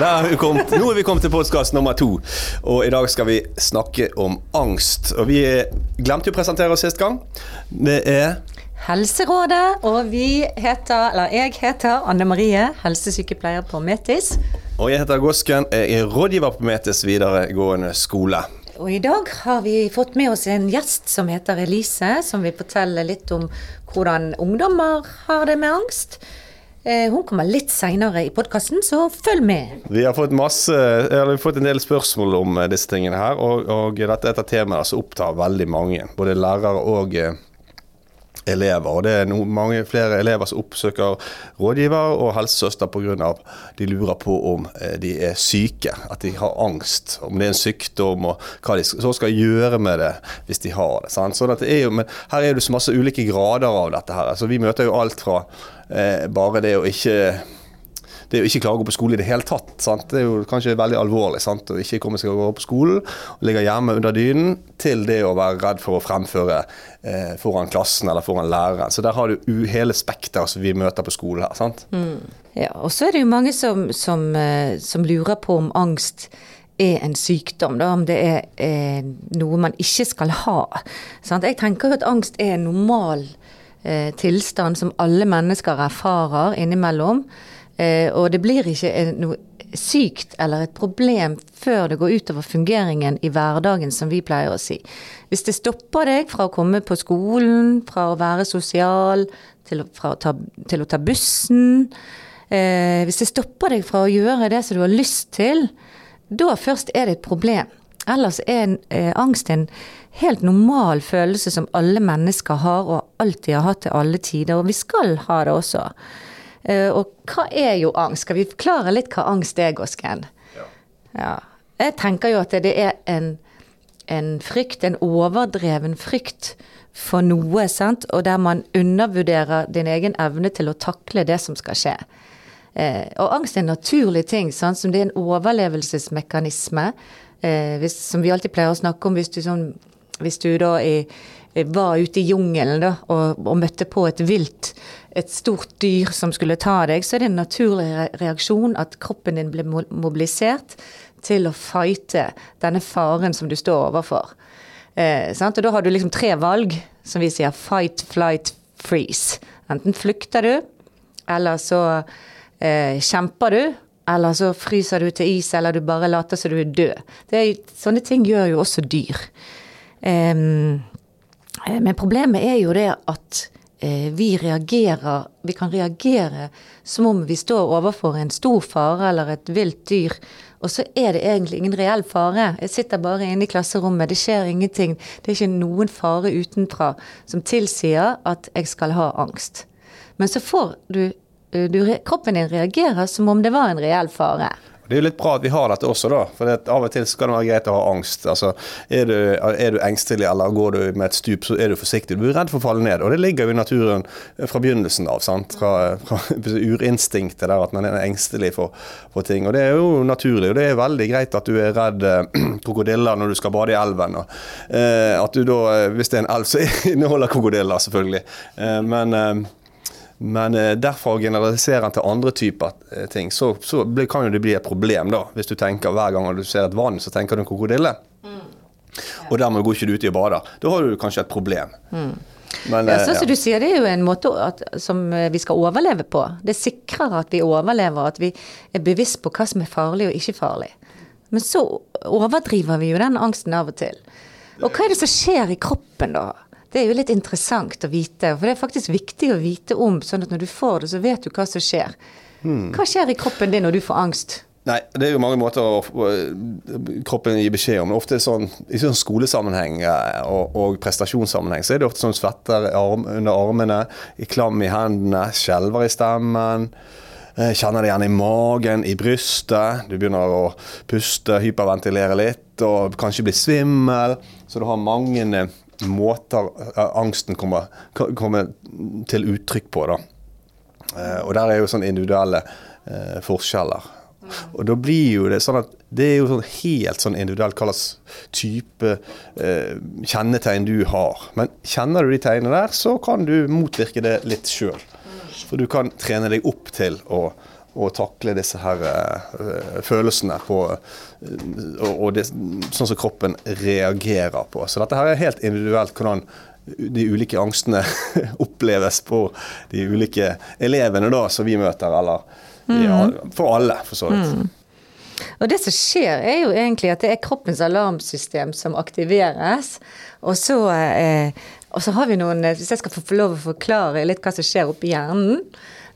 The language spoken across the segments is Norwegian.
Der er vi kommet. Nå er vi kommet til podkast nummer to. Og i dag skal vi snakke om angst. Og vi glemte jo å presentere oss sist gang. Det er Helserådet, og vi heter, eller jeg heter Anne Marie, helsesykepleier på Metis. Og jeg heter Gosken, Jeg er rådgiver på Metis videregående skole. Og i dag har vi fått med oss en gjest som heter Elise, som vil fortelle litt om hvordan ungdommer har det med angst. Eh, Hun kommer litt seinere i podkasten, så følg med. Vi har fått, masse, vi har fått en del spørsmål om eh, disse tingene her, og, og dette er et tema som opptar veldig mange. Både lærere og eh, elever. Og det er noe, mange flere elever som oppsøker rådgiver og helsesøster pga. de lurer på om eh, de er syke, at de har angst. Om det er en sykdom og hva de så skal gjøre med det hvis de har det. Sant? Sånn at det er jo, men her er det så masse ulike grader av dette her. Altså, vi møter jo alt fra eh, bare det å ikke det å ikke klare å gå på skole i det hele tatt. Sant? Det er jo kanskje veldig alvorlig sant? å ikke komme seg å gå på skolen og ligge hjemme under dynen, til det å være redd for å fremføre eh, foran klassen eller foran læreren. Så der har du hele spekteret som vi møter på skole her. sant? Ja, og så er det jo mange som, som, eh, som lurer på om angst er en sykdom, da, om det er er noe man ikke skal ha. Sant? Jeg tenker jo at angst er en normal eh, tilstand som alle mennesker erfarer innimellom. Eh, og det blir ikke noe sykt eller et problem før det går utover fungeringen i hverdagen, som vi pleier å si. Hvis det stopper deg fra å komme på skolen, fra å være sosial, til å, å ta, til å ta bussen eh, Hvis det stopper deg fra å gjøre det som du har lyst til, da først er det et problem. Ellers er eh, angst en helt normal følelse som alle mennesker har, og alltid har hatt til alle tider. Og vi skal ha det også. Eh, og hva er jo angst? Skal vi forklare litt hva angst er, Gåsken? Ja. Jeg tenker jo at det er en, en frykt, en overdreven frykt for noe, sant? og der man undervurderer din egen evne til å takle det som skal skje. Eh, og angst er en naturlig ting, sant? som det er en overlevelsesmekanisme, eh, hvis, som vi alltid pleier å snakke om hvis du, sånn, hvis du da i, var ute i jungelen da, og, og møtte på et vilt, et stort dyr som skulle ta deg, så er det en naturlig reaksjon at kroppen din blir mobilisert til å fighte denne faren som du står overfor. Eh? Og da har du liksom tre valg, som vi sier fight, flight, freeze. Enten flykter du, eller så eh, kjemper du, eller så fryser du til is, eller du bare later som du er død. Det sånne ting gjør jo også dyr. Eh, men problemet er jo det at eh, vi reagerer Vi kan reagere som om vi står overfor en stor fare eller et vilt dyr, og så er det egentlig ingen reell fare. Jeg sitter bare inne i klasserommet, det skjer ingenting. Det er ikke noen fare utenfra som tilsier at jeg skal ha angst. Men så får du, du Kroppen din reagerer som om det var en reell fare. Det er jo litt bra at vi har dette også, da. For av og til skal det være greit å ha angst. Altså, er, du, er du engstelig eller går du med et stup, så er du forsiktig. Du er redd for å falle ned. Og det ligger jo i naturen fra begynnelsen av. sant? Fra, fra urinstinktet der at man er engstelig for, for ting. Og det er jo naturlig. Og det er veldig greit at du er redd eh, krokodiller når du skal bade i elven. Og, eh, at du da, eh, hvis det er en elv, så inneholder krokodiller, selvfølgelig. Men men eh, derfra å generalisere den til andre typer eh, ting, så, så blir- kan jo det bli et problem, da. Hvis du tenker hver gang du ser et vann, så tenker du en krokodille. Og dermed går ikke du i og bader. Da har du kanskje et problem. Men, Ja, så sånn som ja. du sier, Det er jo en måte at, som eh, vi skal overleve på. Det sikrer at vi overlever, at vi er bevisst på hva som er farlig og ikke farlig. Men så overdriver vi jo den angsten av og til. Og hva er det som skjer i kroppen da? Det er jo litt interessant å vite, for det er faktisk viktig å vite om, sånn at når du får det, så vet du hva som skjer. Hmm. Hva skjer i kroppen din når du får angst? Nei, det er jo mange måter å, å kroppen gir beskjed om. Ofte sånn, I sånn skolesammenheng eh, og, og prestasjonssammenheng så er det ofte sånn svetter arm, under armene, i klam i hendene, skjelver i stemmen. eh, Kjenner det gjerne i magen, i brystet. Du begynner å puste, hyperventilere litt og kanskje bli svimmel. Så du har mange eh, måter eh, angsten kommer, kommer til uttrykk på. da. Eh, og der er jo sånn individuelle eh, forskjeller. Og da blir jo det sånn at det er jo sånn helt sånn individuelt hva slags type eh, kjennetegn du har. Men kjenner du de tegnene der, så kan du motvirke det litt sjøl. For du kan trene deg opp til å, å takle disse her uh, følelsene på uh, og, det, sånn som kroppen reagerer på. Så dette her er helt individuelt hvordan de ulike angstene oppleves på de ulike elevene da som vi møter, eller ja, for alle, for så vidt. Og det som skjer, er jo egentlig at det er kroppens alarmsystem som aktiveres. Og så, eh, og så har vi noen eh, Hvis jeg skal få lov å forklare litt hva som skjer oppi hjernen,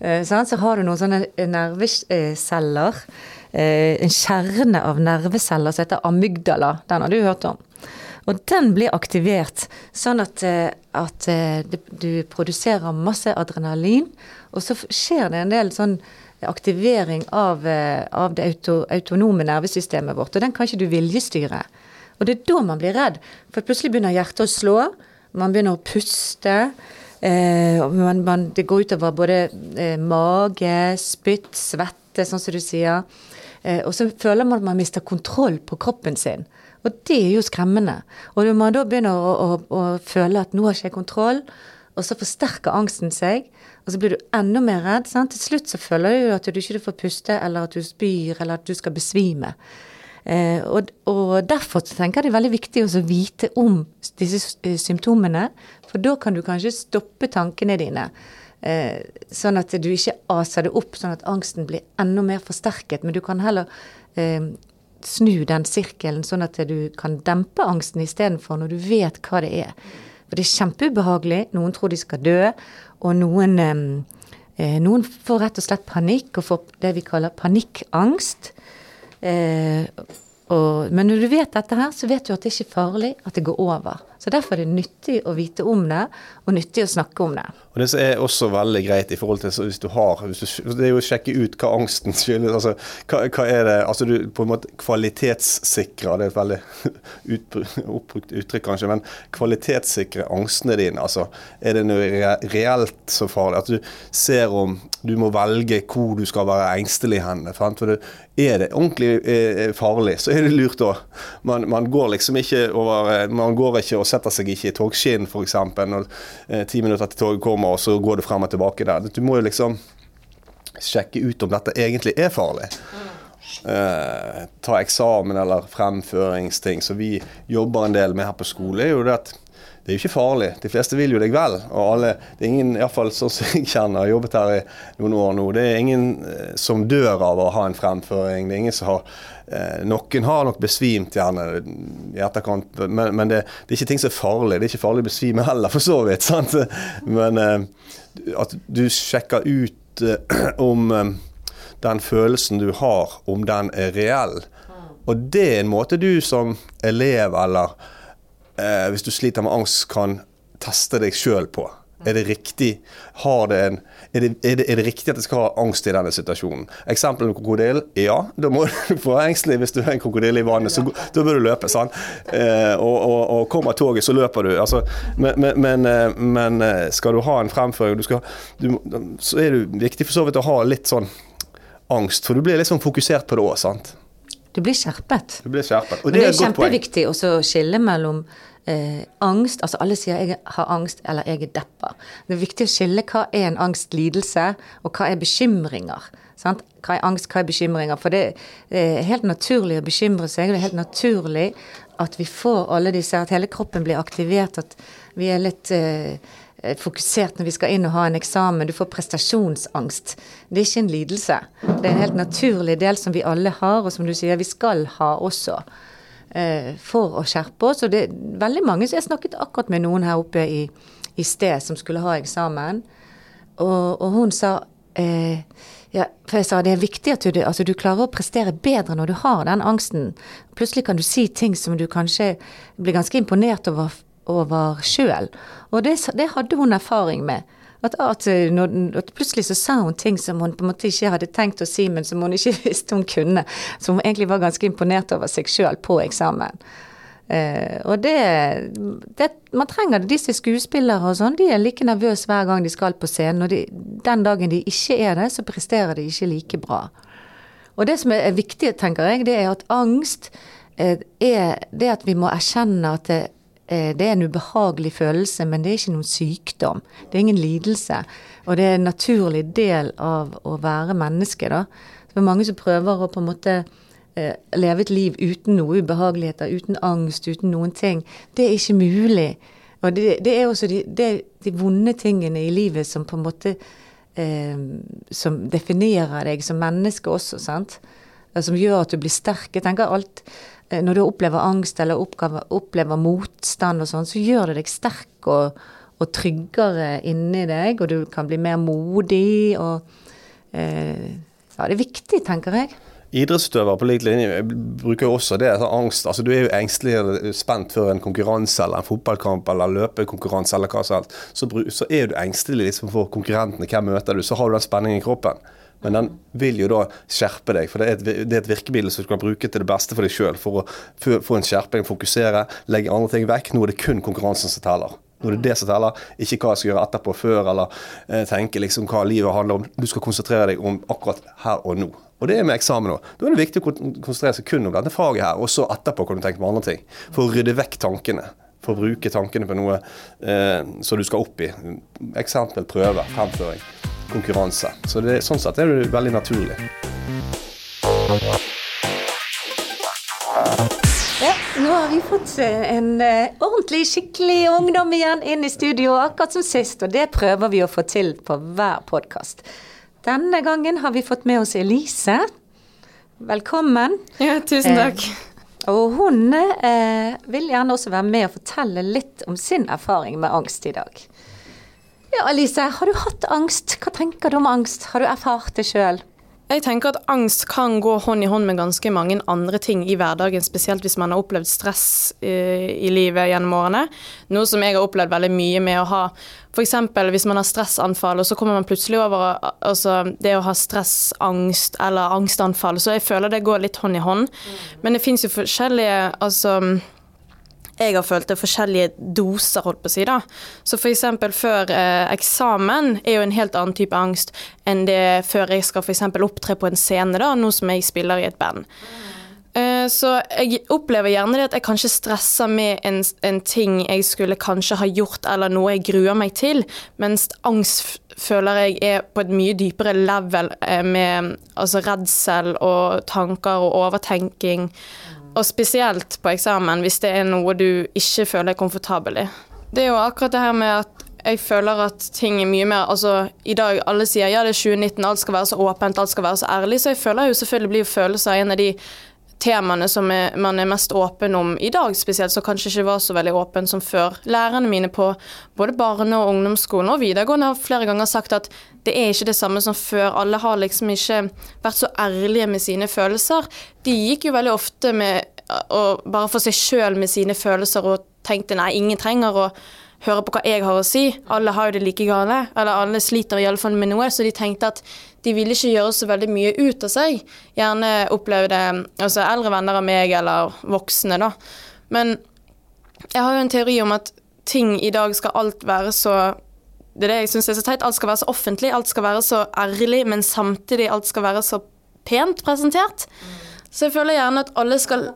så har du noen sånne nerveceller. Eh, en kjerne av nerveceller som heter amygdala. Den har du hørt om. Og den blir aktivert sånn at, eh, at eh, du produserer masse adrenalin, og så skjer det en del sånn aktivering av, eh, av det auto, autonome nervesystemet vårt, og den kan ikke du viljestyre. Og det er da man blir redd, for plutselig begynner hjertet å slå, man begynner å puste. Eh, og man, man, det går utover både eh, mage, spytt, svette, sånn som du sier. Eh, og så føler man at man mister kontroll på kroppen sin. Og det er jo skremmende. Og når man da begynner å, å, å føle at nå har ikke jeg kontroll, og så forsterker angsten seg, og så blir du enda mer redd. Sant? Til slutt så føler du at du ikke får puste, eller at du spyr, eller at du skal besvime. Eh, og, og derfor tenker jeg det er veldig viktig å vite om disse symptomene, for da kan du kanskje stoppe tankene dine. Eh, sånn at du ikke aser det opp, sånn at angsten blir enda mer forsterket. Men du kan heller eh, snu den sirkelen, sånn at du kan dempe angsten istedenfor når du vet hva det er. For det er kjempeubehagelig. Noen tror de skal dø, og noen, eh, eh, noen får rett og slett panikk og får det vi kaller panikkangst. Eh, og, men når du vet dette her, så vet du at det ikke er farlig, at det går over. Så derfor er det nyttig å vite om det, og nyttig å snakke om det. Og Det som er også veldig greit i forhold til hvis du har hvis du, Det er jo å sjekke ut hva angsten skyldes. Altså, hva, hva er det Altså du på en måte kvalitetssikrer Det er et veldig oppbrukt uttrykk, kanskje, men kvalitetssikre angstene dine. Altså, er det noe reelt så farlig? At du ser om du må velge hvor du skal være engstelig hen. For det, er det ordentlig eh, farlig, så er det lurt da. Man, man går liksom ikke over eh, Man går ikke og setter seg ikke i togskinn, f.eks. Når eh, ti minutter til toget kommer, og så går du frem og tilbake der. Du må jo liksom sjekke ut om dette egentlig er farlig. Eh, ta eksamen eller fremføringsting Så vi jobber en del med her på skole, er jo det at det er jo ikke farlig. De fleste vil jo deg vel. Og alle, det er ingen, iallfall sånn som jeg kjenner, har jobbet her i noen år nå, det er ingen eh, som dør av å ha en fremføring. Det er ingen som har Noen har nok besvimt gjerne i etterkant, men, men det, det er ikke ting som er farlig. Det er ikke farlig å besvime heller, for så vidt. sant? Men eh, at du sjekker ut eh, om eh, den følelsen du har, om den er reell. Og det er en måte du som elev eller eh, hvis du sliter med angst, kan teste deg sjøl på. Er det, riktig, har det en, er, det, er, det, er det riktig at jeg skal ha angst i denne situasjonen? Eksempel med krokodille. Ja, da må du få engstelig hvis du er en krokodille i vannet. så Da bør du løpe. sant? Eh, og, og, og kommer toget, så løper du. Altså, men, men, men, eh, eh, skal du ha en fremføring, du skal, du, så er det viktig for så vidt å ha litt sånn angst. For du blir litt sånn fokusert på det òg, sant? Du blir skjerpet. Du blir skjerpet. Og det, det er poeng. kjempeviktig å skille mellom eh, angst Altså alle sier 'jeg har angst' eller 'jeg er deppa'. Det er viktig å skille hva er en angstlidelse, og hva er bekymringer. Sant? Hva er angst, hva er bekymringer? For det er helt naturlig å bekymre seg, det er helt naturlig at vi får alle disse At hele kroppen blir aktivert, at vi er litt eh, fokusert når vi skal inn og ha en eksamen. Du får prestasjonsangst. Det er ikke en lidelse. Det er en helt naturlig del som vi alle har, og som du sier, vi skal ha også. eh, For å skjerpe oss. Og det er veldig mange så Jeg snakket akkurat med noen her oppe i, i sted som skulle ha eksamen, og, og hun sa eh, ja, for jeg sa det er viktig at du, altså, du klarer å prestere bedre når du har den angsten. Plutselig kan du si ting som du kanskje blir ganske imponert over, over sjøl. Og det, det hadde hun erfaring med. At, at, eh, når, at plutselig så sa hun ting som hun på en måte ikke hadde tenkt å si, men som hun ikke visste hun kunne. Som hun egentlig var ganske imponert over seg sjøl på eksamen. Uh, og det, det Man trenger det. Disse er skuespillere og sånn, de er like nervøse hver gang de skal på scenen. Og de, den dagen de ikke er det, så presterer de ikke like bra. Og det som er viktig, tenker jeg, det er at angst eh, er det at vi må erkjenne at det, det er en ubehagelig følelse, men det er ikke noen sykdom. Det er ingen lidelse. Og det er en naturlig del av å være menneske, da. Det er mange som prøver å på en måte eh, leve et liv uten noe ubehageligheter, uten angst, uten noen ting. Det er ikke mulig. Og det, det er også de, det, de vonde tingene i livet som på en måte eh, Som definerer deg som menneske også, sant. Som gjør at du blir sterk. Jeg tenker alt eh, Når du opplever angst eller oppgave, opplever motstand og sånn, så gjør det deg sterk og, og tryggere inni deg, og du kan bli mer modig og eh, ja, det er viktig, tenker jeg. Idrettsutøvere på lik linje bruker jo også det. Altså angst. Altså, du er jo engstelig eller spent før en konkurranse eller en fotballkamp eller løpekonkurranse eller hva som helst. Så, så, er du engstelig liksom for konkurrentene. Hvem møter du? Så har du den spenningen i kroppen. Men den vil jo da skjerpe deg, for det er et, det er et virkemiddel som du kan bruke til det beste for deg sjøl. For å få en skjerping, fokusere, legge andre ting vekk. Nå er det kun konkurransen som teller. Nå er det det som teller, ikke hva jeg skal gjøre etterpå, før, eller eh, tenke liksom hva livet handler om. Du skal konsentrere deg om akkurat her og nå. Og det er med eksamen òg. Da er det viktig å konsentrere seg kun om dette faget her, og så etterpå kan du tenke på andre ting. For å rydde vekk tankene. For å bruke tankene på noe eh, som du skal opp i. Eksempel prøve, fremføring, konkurranse. Så det, sånn sett er det veldig naturlig. Nå har vi fått en uh, ordentlig, skikkelig ungdom igjen inn i studio, akkurat som sist. Og det prøver vi å få til på hver podkast. Denne gangen har vi fått med oss Elise. Velkommen. Ja, tusen takk. Eh, og hun eh, vil gjerne også være med og fortelle litt om sin erfaring med angst i dag. Ja, Alice, har du hatt angst? Hva tenker du om angst? Har du erfart det sjøl? Jeg tenker at angst kan gå hånd i hånd med ganske mange andre ting i hverdagen, spesielt hvis man har opplevd stress i, eh, i livet gjennom årene. Noe som jeg har opplevd veldig mye med å ha f.eks. hvis man har stressanfall, og så kommer man plutselig over altså, det å ha stressangst eller angstanfall. Så jeg føler det går litt hånd i hånd. Men det fins jo forskjellige altså jeg har følt det forskjellige doser, holdt på å si. da. Så f.eks. før eh, eksamen er jo en helt annen type angst enn det før jeg skal f.eks. opptre på en scene, da, nå som jeg spiller i et band. Eh, så jeg opplever gjerne det at jeg kanskje stresser med en, en, ting jeg skulle kanskje ha gjort, eller noe jeg gruer meg til, mens angst føler jeg er på et mye dypere level eh, med altså redsel og tanker og overtenking. Og spesielt på eksamen, hvis det er noe du ikke føler deg komfortabel i. Det er jo akkurat det her med at jeg føler at ting er mye mer Altså, i dag alle sier ja, det er 2019, alt skal være så åpent, alt skal være så ærlig, så jeg føler jo selvfølgelig blir følelser en av de temaene som er, man er mest åpen om i dag spesielt, som kanskje ikke var så veldig åpen som før. Lærerne mine på både barne- og ungdomsskolen og videregående har flere ganger sagt at det er ikke det samme som før. Alle har liksom ikke vært så ærlige med sine følelser. De gikk jo veldig ofte med å bare for seg sjøl med sine følelser og tenkte nei, ingen trenger å høre på hva jeg har å si. Alle har jo det like gale. Eller alle sliter iallfall med noe. Så de tenkte at de ville ikke gjøre så veldig mye ut av seg. Gjerne opplevde altså eldre venner av meg eller voksne, da. Men jeg har jo en teori om at ting i dag skal alt være så Det er det jeg syns er så teit. Alt skal være så offentlig, alt skal være så ærlig, men samtidig alt skal være så pent presentert. Så jeg føler gjerne at alle skal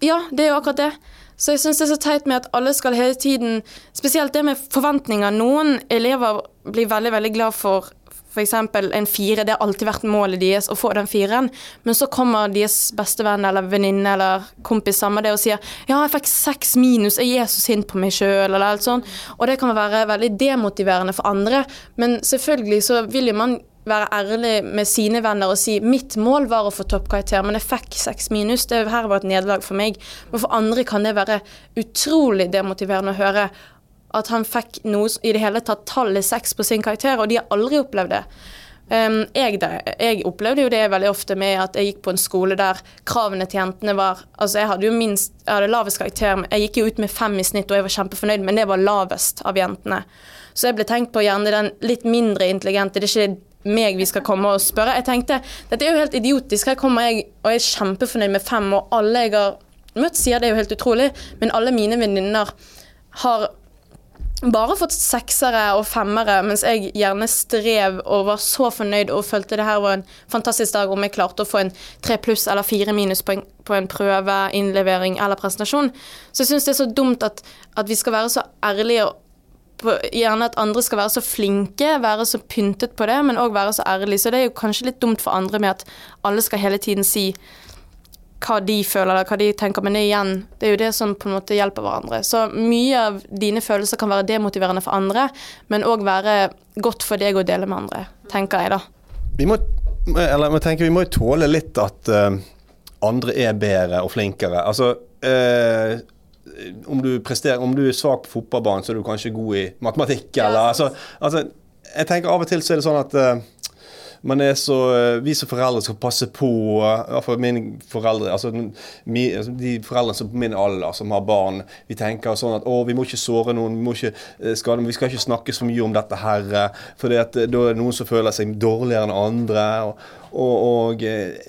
Ja, det er jo akkurat det. Så jeg syns det er så teit med at alle skal hele tiden Spesielt det med forventninger. Noen elever blir veldig, veldig glad for f.eks. en fire. Det har alltid vært målet deres å få den firen. Men så kommer deres bestevenn eller venninne eller kompis sammen det og sier ja, jeg fikk seks minus, er så sint på meg sjøl, eller alt sånt. Og det kan være veldig demotiverende for andre. Men selvfølgelig så vil jo man være ærlig med sine venner og si mitt mål var å få toppkarakter, men jeg fikk seks minus. Det her var et nederlag for meg. Men for andre kan det være utrolig demotiverende å høre at han fikk noe i det hele tatt tallet seks på sin karakter, og de har aldri opplevd det. Um, jeg, jeg, opplevde jo det veldig ofte med at jeg gikk på en skole der kravene til jentene var Altså, jeg hadde jo minst Jeg hadde lavest karakter. Jeg gikk jo ut med fem i snitt, og jeg var kjempefornøyd, men det var lavest av jentene. Så jeg ble tenkt på gjerne den litt mindre intelligente. Det er ikke meg vi skal komme og spørre. Jeg tenkte dette er jo helt idiotisk. Her kommer jeg og er kjempefornøyd med fem, og alle jeg har møtt sier det er jo helt utrolig, men alle mine venninner har bare fått seksere og femmere, mens jeg gjerne strev og var så fornøyd og følte det her var en fantastisk dag om jeg klarte å få en tre pluss eller fire minus på en, på en prøve, innlevering eller presentasjon. Så jeg syns det er så dumt at, at vi skal være så ærlige og gjerne at andre skal være så flinke, være så pyntet på det, men òg være så ærlige. Så det er jo kanskje litt dumt for andre med at alle skal hele tiden si hva de føler eller hva de tenker, men det, igjen, det er jo det som på en måte hjelper hverandre. Så mye av dine følelser kan være demotiverende for andre, men òg være godt for deg å dele med andre, tenker jeg da. Vi må, eller, tenker, vi må tåle litt at uh, andre er bedre og flinkere. Altså uh, om, du presterer, om du er svak på fotballbanen, så er du kanskje god i matematikk, eller altså, altså, Jeg tenker av og til så er det sånn at uh, man er så, eh, vi som foreldre skal passe på for Iallfall mine foreldre, altså, altså de foreldrene som på min alder, som har barn. Vi tenker sånn at å, vi må ikke såre noen, vi, må ikke eh, skade, vi skal ikke snakke så mye om dette her. For da er det noen som føler seg dårligere enn andre. og og, og jeg,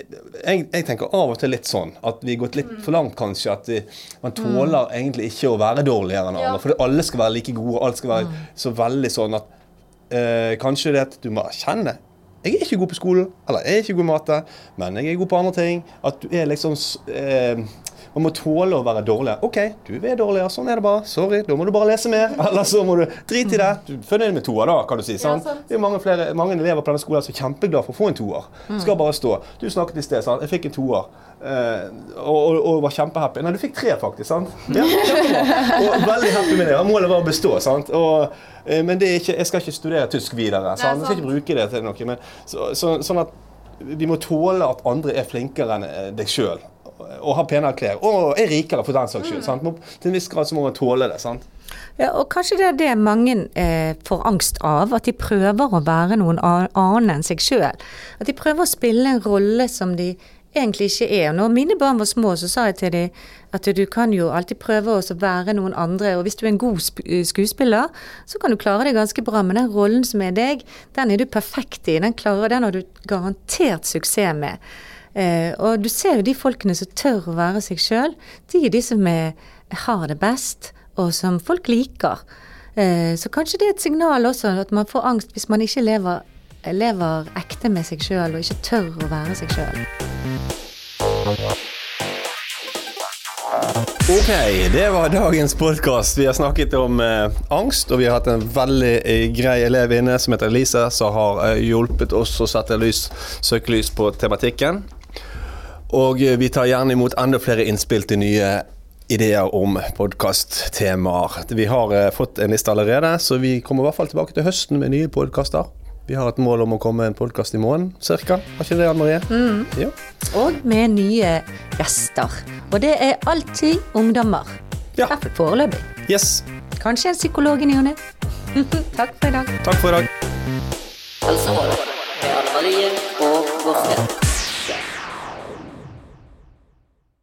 jeg, tenker av og til litt sånn at vi har gått litt for langt, kanskje. At vi, man tåler egentlig ikke å være dårligere enn andre. For alle skal være like gode. Alt skal være så veldig sånn at eh, kanskje det at du må erkjenne jeg er ikke god på skolen, eller jeg er ikke god i matte, men jeg er god på andre ting. At du er liksom eh, Man må tåle å være dårlig. OK, du er dårligere, sånn er det bare. Sorry, da må du bare lese mer. Eller så må du drite i det. Du er fornøyd med toer, da, kan du si. Sant? Ja, det er mange, flere, mange, elever på denne skolen som er kjempeglade for å få en toer. Skal bare stå. Du snakket i sted, sant. Jeg fikk en toer. Uh, og, og, og, var kjempehappy. Nei, du fikk tre, faktisk. sant? Ja, og veldig happy med det. Målet var å bestå. sant? Og, uh, men ikke, jeg skal ikke studere tysk videre. sant? Jeg skal ikke bruke det til noe. Men, så, så, sånn at vi må tåle at andre er flinkere enn eh, deg sjøl. Og har penere klær. Og er rikere, for den saks skyld. Mm. Til en viss grad så må man tåle det. sant? Ja, og Kanskje det er det mange eh, får angst av, at de prøver å være noen annen enn seg sjøl. At de prøver å spille en rolle som de egentlig ikke er. Og når mine barn var små, så sa jeg til dem at du kan jo alltid prøve å være noen andre. Og hvis du er en god eh, skuespiller, så kan du klare det ganske bra. Men den rollen som er deg, den er du perfekt i. Den, klarer, den har du garantert suksess med. Eh, og du ser jo de folkene som tør å være seg sjøl. De er de som er, har det best, og som folk liker. Eh, så kanskje det er et signal også, at man får angst hvis man ikke lever lever ekte med seg sjøl og ikke tør å være seg sjøl. Ok, det var dagens podkast. Vi har snakket om eh, angst, og vi har hatt en veldig eh, grei elev inne som heter Elise, som har eh, hjulpet oss å sette lys, søkelys på tematikken. Og eh, vi tar gjerne imot enda flere innspill til nye ideer om podkasttemaer. Vi har eh, fått en liste allerede, så vi kommer i hvert fall tilbake til høsten med nye podkaster. Vi har et mål om å komme med en podkast i måneden, cirka. Har ikke det, Anne Marie? Mm. Ja. Og med nye gjester. Og det er alltid ungdommer. Ja. Derfor foreløpig. Yes. Kanskje en psykolog i ny og ne. Takk for i dag. Takk for i dag. Altså, med Anne Marie og Gårdstein.